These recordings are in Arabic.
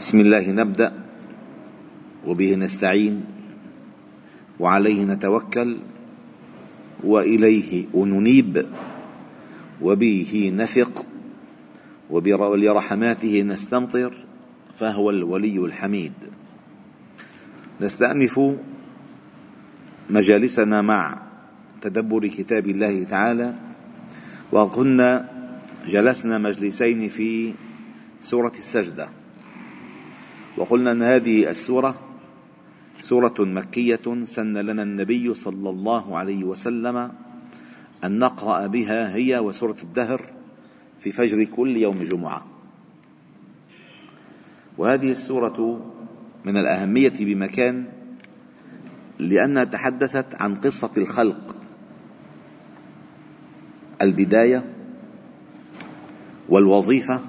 بسم الله نبدأ وبه نستعين وعليه نتوكل وإليه ننيب وبه نثق ولرحماته نستمطر فهو الولي الحميد. نستأنف مجالسنا مع تدبر كتاب الله تعالى وكنا جلسنا مجلسين في سورة السجدة. وقلنا أن هذه السورة سورة مكية سن لنا النبي صلى الله عليه وسلم أن نقرأ بها هي وسورة الدهر في فجر كل يوم جمعة. وهذه السورة من الأهمية بمكان لأنها تحدثت عن قصة الخلق. البداية والوظيفة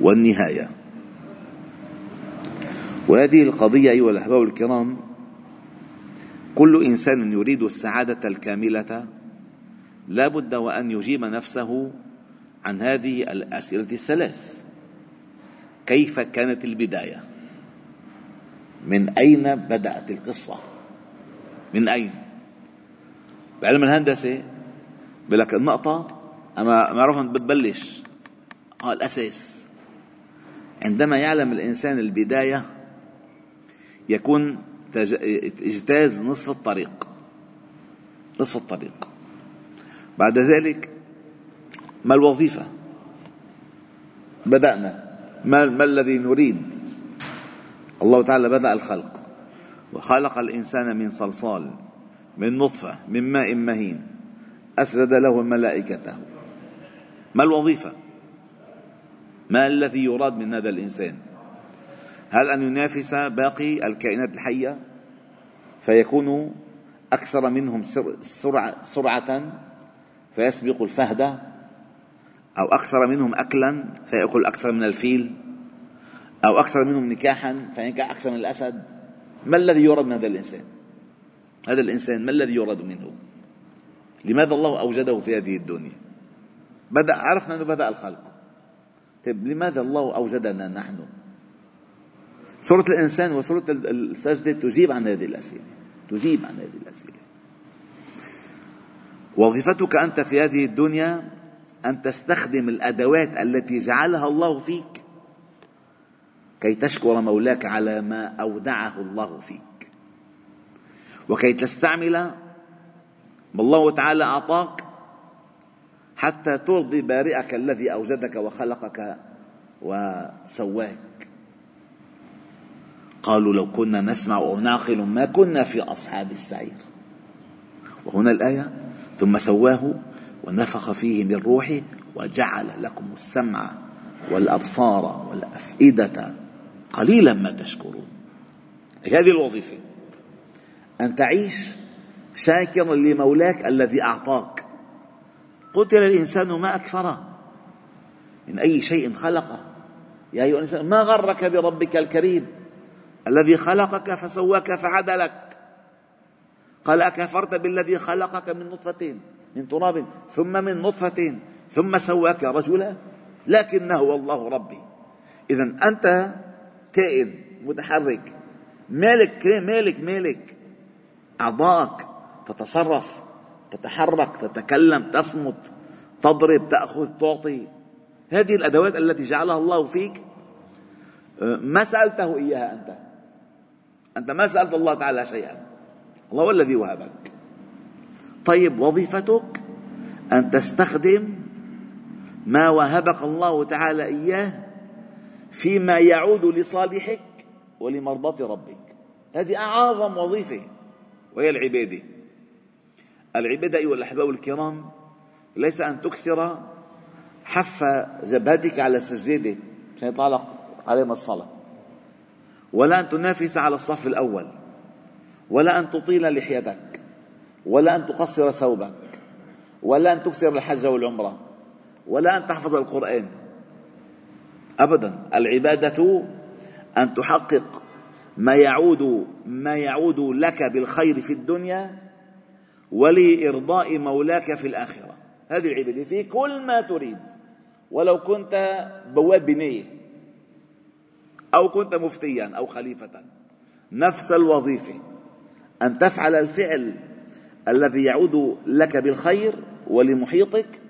والنهاية. وهذه القضية أيها الأحباب الكرام كل إنسان يريد السعادة الكاملة لا بد وأن يجيب نفسه عن هذه الأسئلة الثلاث. كيف كانت البداية؟ من أين بدأت القصة؟ من أين؟ بعلم الهندسة بقول لك النقطة أما معروف بتبلش آه الأساس. عندما يعلم الإنسان البداية يكون إجتاز نصف الطريق. نصف الطريق. بعد ذلك ما الوظيفة؟ بدأنا. ما, ما الذي نريد؟ الله تعالى بدأ الخلق. وخلق الإنسان من صلصال من نطفة من ماء مهين. أسجد له ملائكته. ما الوظيفة؟ ما الذي يراد من هذا الإنسان؟ هل أن ينافس باقي الكائنات الحية؟ فيكون أكثر منهم سرعة, سرعة فيسبق الفهد أو أكثر منهم أكلا فيأكل أكثر من الفيل أو أكثر منهم نكاحا فينكح أكثر من الأسد. ما الذي يراد من هذا الإنسان؟ هذا الإنسان ما الذي يراد منه؟ لماذا الله أوجده في هذه الدنيا؟ بدأ عرفنا أنه بدأ الخلق. طيب لماذا الله أوجدنا نحن؟ سورة الإنسان وسورة السجدة تجيب عن هذه الأسئلة. تجيب عن هذه الأسئلة. وظيفتك أنت في هذه الدنيا أن تستخدم الأدوات التي جعلها الله فيك كي تشكر مولاك على ما أودعه الله فيك. وكي تستعمل ما الله تعالى أعطاك حتى ترضي بارئك الذي أوجدك وخلقك وسواك. قالوا لو كنا نسمع أو نعقل ما كنا في أصحاب السعير. وهنا الآية ثم سواه ونفخ فيه من روحه وجعل لكم السمع والأبصار والأفئدة قليلا ما تشكرون. هذه الوظيفة. أن تعيش شاكرا لمولاك الذي أعطاك. قتل الإنسان ما أكفره من أي شيء خلقه. يا أيها الإنسان ما غرك بربك الكريم؟ الذي خلقك فسواك فعدلك. قال أكفرت بالذي خلقك من نطفة من تراب ثم من نطفة ثم سواك رجلا؟ لكنه هو الله ربي. إذا أنت كائن متحرك مالك مالك مالك. أعضاءك تتصرف تتحرك تتكلم تصمت تضرب تأخذ تعطي. هذه الأدوات التي جعلها الله فيك. ما سألته إياها أنت. أنت ما سألت الله تعالى شيئا. الله هو الذي وهبك. طيب وظيفتك أن تستخدم ما وهبك الله تعالى إياه فيما يعود لصالحك ولمرضاة ربك. هذه أعظم وظيفة وهي العبادة. العبادة أيها الأحباب الكرام ليس أن تكثر حف جبهتك على السجادة عشان يطلع عليهم الصلاة. ولا أن تنافس على الصف الأول ولا أن تطيل لحيتك ولا أن تقصر ثوبك ولا أن تكسر الحج والعمرة ولا أن تحفظ القرآن. أبدا العبادة أن تحقق ما يعود ما يعود لك بالخير في الدنيا ولإرضاء مولاك في الآخرة. هذه العبادة في كل ما تريد. ولو كنت بواب بنية أو كنت مفتيا أو خليفة. نفس الوظيفة. أن تفعل الفعل الذي يعود لك بالخير ولمحيطك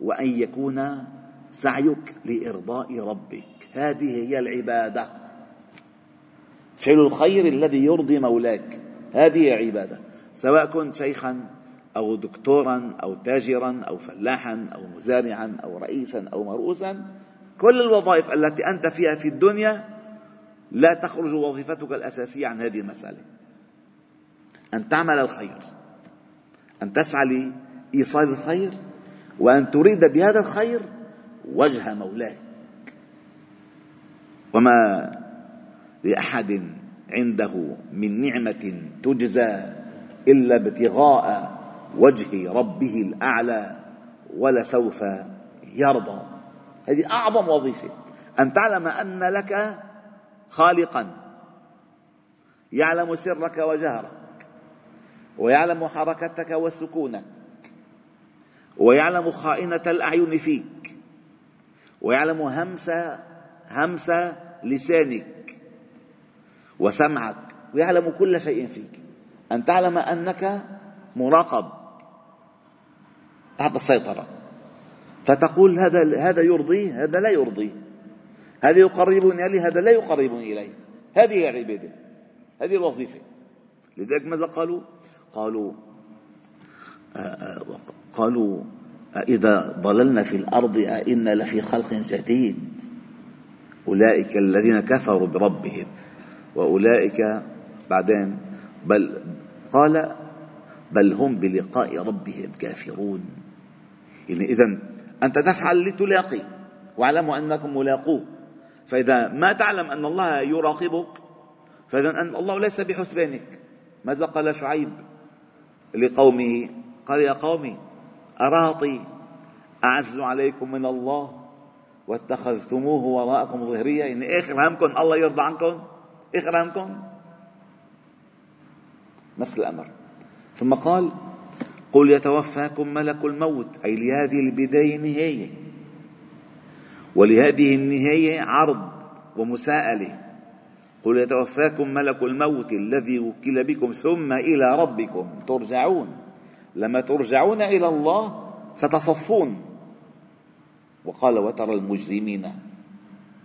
وأن يكون سعيك لإرضاء ربك. هذه هي العبادة. فعل الخير الذي يرضي مولاك. هذه عبادة. سواء كنت شيخا أو دكتورا أو تاجرا أو فلاحا أو مزارعا أو رئيسا أو مرؤوسا كل الوظائف التي أنت فيها في الدنيا لا تخرج وظيفتك الأساسية عن هذه المسألة. أن تعمل الخير أن تسعى لإيصال الخير وأن تريد بهذا الخير وجه مولاك. وما لأحد عنده من نعمة تجزى إلا ابتغاء وجه ربه الأعلى ولسوف يرضى. هذه أعظم وظيفة. أن تعلم أن لك خالقا. يعلم سرك وجهرك. ويعلم حركتك وسكونك. ويعلم خائنة الأعين فيك. ويعلم همس همس لسانك. وسمعك. ويعلم كل شيء فيك. أن تعلم أنك مراقب. تحت السيطرة. فتقول هذا هذا يرضيه هذا لا يرضيه هذا يقربني إليه هذا لا يقربني إليه. هذه العبادة هذه الوظيفة. لذلك ماذا قالوا؟ قالوا آه، آه، قالوا إذا ضللنا في الأرض أئنا لفي خلق جديد. أولئك الذين كفروا بربهم وأولئك بعدين بل قال بل هم بلقاء ربهم كافرون. يعني إذا أنت تفعل لتلاقي. واعلموا أنكم ملاقوه. فإذا ما تعلم أن الله يراقبك فإذا أن الله ليس بحسبانك. ماذا قال شعيب لقومه؟ قال يا قومي أراطي أعز عليكم من الله؟ واتخذتموه وراءكم ظهريا يعني آخر همكم الله يرضى عنكم. آخر همكم نفس الأمر. ثم قال قل يتوفاكم ملك الموت أي لهذه البداية نهاية ولهذه النهاية عرض ومساءلة. قل يتوفاكم ملك الموت الذي وكل بكم ثم إلى ربكم. ترجعون. لما ترجعون إلى الله ستصفون. وقال وترى المجرمين.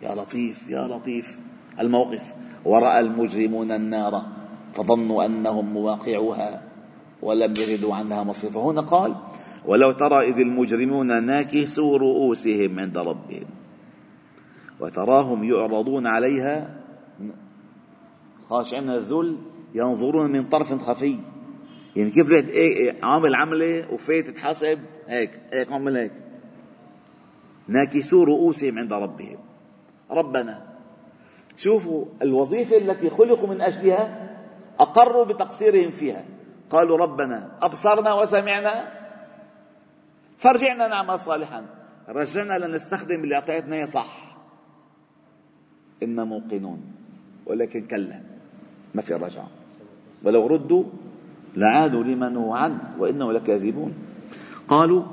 يا لطيف يا لطيف. الموقف ورأى المجرمون النار فظنوا أنهم مواقعها ولم يجدوا عنها مصرفا هنا قال ولو ترى إذ المجرمون ناكسوا رؤوسهم عند ربهم وتراهم يعرضون عليها خاشعين من الذل ينظرون من طرف خفي. يعني كيف رحت إيه عامل عملة وفيت تحاسب؟ هيك هيك عمل هيك. ناكسوا رؤوسهم عند ربهم. ربنا شوفوا الوظيفة التي خلقوا من أجلها أقروا بتقصيرهم فيها. قالوا ربنا أبصرنا وسمعنا. فارجعنا نعمل صالحا. رجعنا لنستخدم اللي أعطيتنا صح. إنا موقنون. ولكن كلا ما في رجعة ولو ردوا لعادوا لما نهوا عنه وإنه لكاذبون. قالوا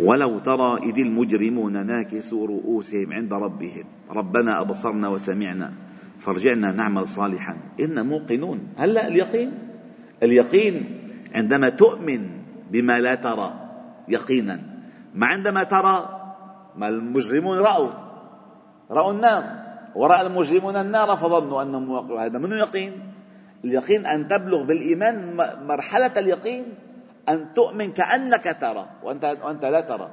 ولو ترى إذ المجرمون ناكسوا رؤوسهم عند ربهم ربنا أبصرنا وسمعنا. فارجعنا نعمل صالحا. إنا موقنون. هلا اليقين؟ اليقين عندما تؤمن بما لا ترى يقينا. ما عندما ترى ما المجرمون رأوا. رأوا النار. ورأى المجرمون النار فظنوا أنهم واقعوا هذا منه يقين؟ اليقين أن تبلغ بالإيمان مرحلة اليقين أن تؤمن كأنك ترى وأنت, وأنت لا ترى.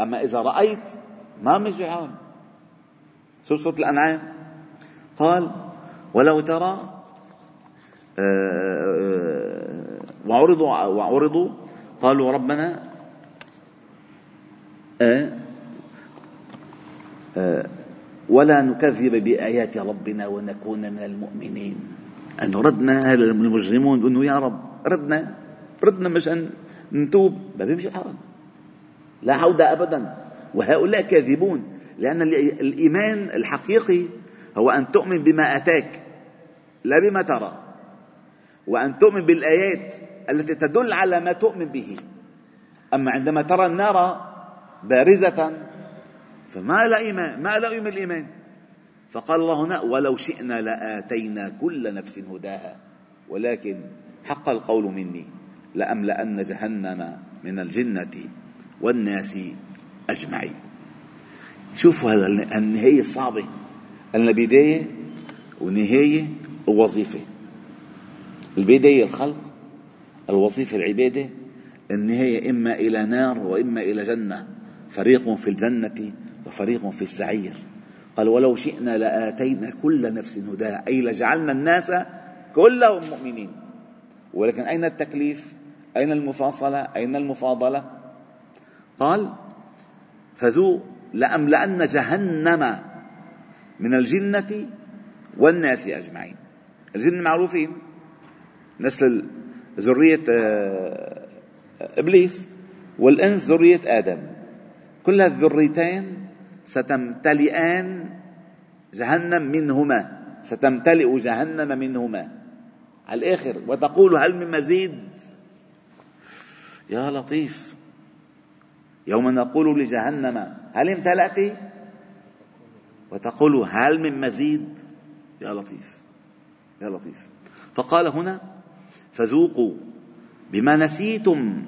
أما إذا رأيت ما مش عام سورة الأنعام. قال ولو ترى آه، آه، وعرضوا وعرضوا قالوا ربنا آه، ولا نكذب بآيات ربنا ونكون من المؤمنين. أن ردنا المجرمون يقولوا يا رب ردنا ردنا مشان نتوب. ما بيمشي الحال لا عودة أبدا. وهؤلاء كاذبون لأن الإيمان الحقيقي هو أن تؤمن بما أتاك لا بما ترى وأن تؤمن بالآيات التي تدل على ما تؤمن به. أما عندما ترى النار بارزة فما لا إيمان ما لا من الإيمان فقال الله هنا ولو شئنا لآتينا كل نفس هداها ولكن حق القول مني لأملأن جهنم من الجنة والناس أجمعين. شوفوا النهاية الصعبة. البداية ونهاية ووظيفة البداية الخلق الوظيفة العبادة النهاية إما إلى نار وإما إلى جنة. فريق في الجنة وفريق في السعير. قال ولو شئنا لآتينا كل نفس هداها. أي لجعلنا الناس كلهم مؤمنين. ولكن أين التكليف؟ أين المفاصلة؟ أين المفاضلة؟ قال فذو لأملأن جهنم من الجنة والناس أجمعين. الجن معروفين. نسل ذرية آه، إبليس والإنس ذرية آدم. كل الذريتين ستمتلئان جهنم منهما. ستمتلئ جهنم منهما. على الآخر وتقول هل من مزيد؟ يا لطيف. يوم نقول لجهنم هل امتلأت وتقول هل من مزيد؟ يا لطيف يا لطيف. فقال هنا فذوقوا بما نسيتم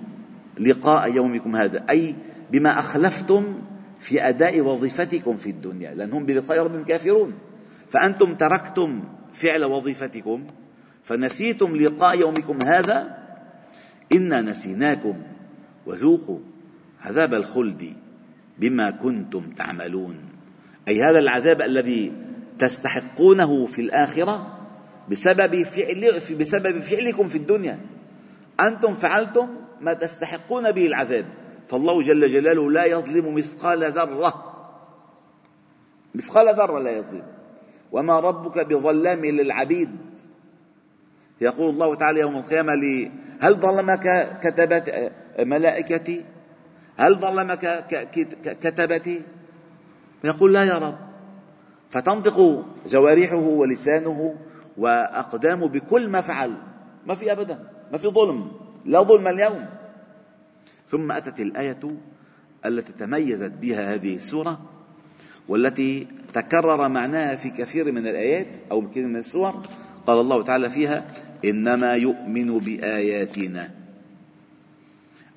لقاء يومكم هذا أي بما أخلفتم في أداء وظيفتكم في الدنيا لأنهم بلقاء ربهم كافرون. فأنتم تركتم فعل وظيفتكم فنسيتم لقاء يومكم هذا إنا نسيناكم وذوقوا عذاب الخلد بما كنتم تعملون. أي هذا العذاب الذي تستحقونه في الآخرة بسبب فعل بسبب فعلكم في الدنيا. أنتم فعلتم ما تستحقون به العذاب. فالله جل جلاله لا يظلم مثقال ذرة. مثقال ذرة لا يظلم. وما ربك بظلام للعبيد. يقول الله تعالى يوم القيامة لي هل ظلمك كتبت ملائكتي؟ هل ظلمك كتبتي؟ يقول لا يا رب. فتنطق جوارحه ولسانه وأقدامه بكل ما فعل. ما في أبدا. ما في ظلم. لا ظلم اليوم. ثم أتت الآية التي تميزت بها هذه السورة والتي تكرر معناها في كثير من الآيات أو كثير من السور. قال الله تعالى فيها إنما يؤمن بآياتنا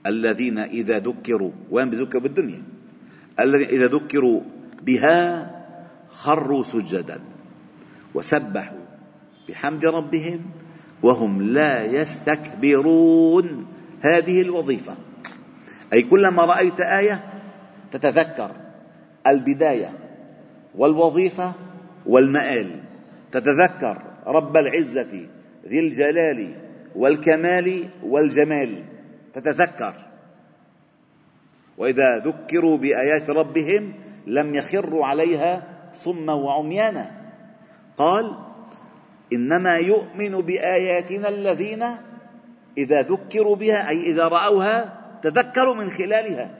الذين إذا ذكروا. وين بذكروا؟ بالدنيا. الذين إذا ذكروا بها خروا سجدا وسبحوا بحمد ربهم وهم لا يستكبرون. هذه الوظيفة. أي كلما رأيت آية تتذكر البداية والوظيفة والمآل. تتذكر رب العزة ذي الجلال والكمال والجمال. تتذكر. وإذا ذكروا بآيات ربهم لم يخروا عليها صما وعميانا قال إنما يؤمن بآياتنا الذين إذا ذكروا بها أي إذا رأوها تذكروا من خلالها.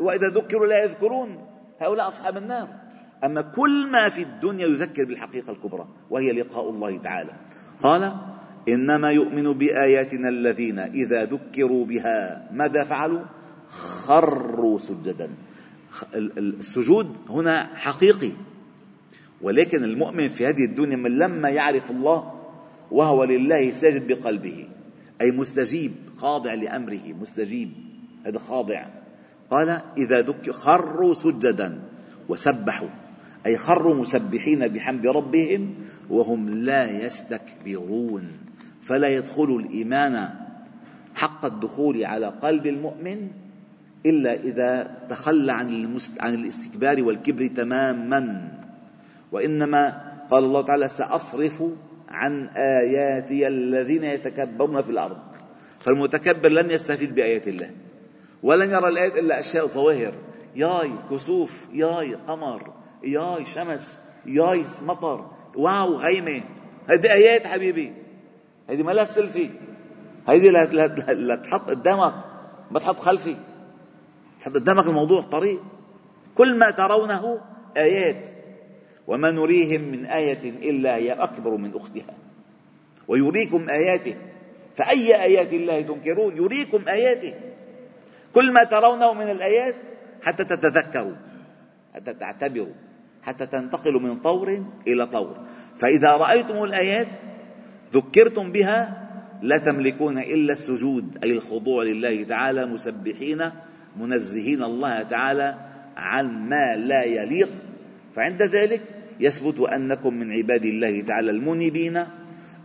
وإذا ذكروا لا يذكرون هؤلاء أصحاب النار. أما كل ما في الدنيا يذكر بالحقيقة الكبرى وهي لقاء الله تعالى. قال إنما يؤمن بآياتنا الذين إذا ذكروا بها ماذا فعلوا؟ خروا سجدا. السجود هنا حقيقي. ولكن المؤمن في هذه الدنيا من لما يعرف الله وهو لله ساجد بقلبه أي مستجيب خاضع لأمره مستجيب. هذا خاضع. قال إذا دك خروا سجدا وسبحوا أي خروا مسبحين بحمد ربهم وهم لا يستكبرون. فلا يدخل الإيمان حق الدخول على قلب المؤمن إلا إذا تخلى عن, عن الاستكبار والكبر تماما. وإنما قال الله تعالى سأصرف عن آياتي الذين يتكبرون في الأرض. فالمتكبر لن يستفيد بآيات الله. ولن يرى الآيات إلا أشياء ظواهر. ياي كسوف ياي قمر ياي شمس ياي مطر. واو غيمة. هذه آيات حبيبي. هذه ما لها سلفي. هذه لا تحط قدامك. ما تحط خلفي. قدامك الموضوع الطريق كل ما ترونه آيات وما نريهم من آية إلا هي أكبر من أختها. ويريكم آياته. فأي آيات الله تنكرون؟ يريكم آياته. كل ما ترونه من الآيات حتى تتذكروا حتى تعتبروا حتى تنتقلوا من طور إلى طور. فإذا رأيتم الآيات ذكرتم بها لا تملكون إلا السجود أي الخضوع لله تعالى مسبحين منزهين الله تعالى عن ما لا يليق فعند ذلك يثبت أنكم من عباد الله تعالى المنيبين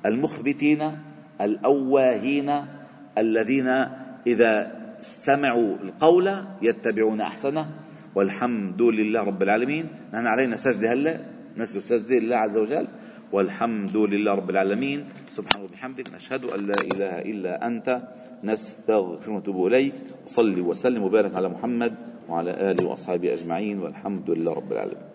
المخبتين الأواهين الذين إذا استمعوا القول يتبعون أحسنه والحمد لله رب العالمين. نحن علينا سجدة هلا نسجد لله عز وجل والحمد لله رب العالمين. سبحانه وبحمدك نشهد أن لا إله إلا أنت نستغفر ونتوب إليك. وصلي وسلم وبارك على محمد وعلى آله وأصحابه أجمعين والحمد لله رب العالمين.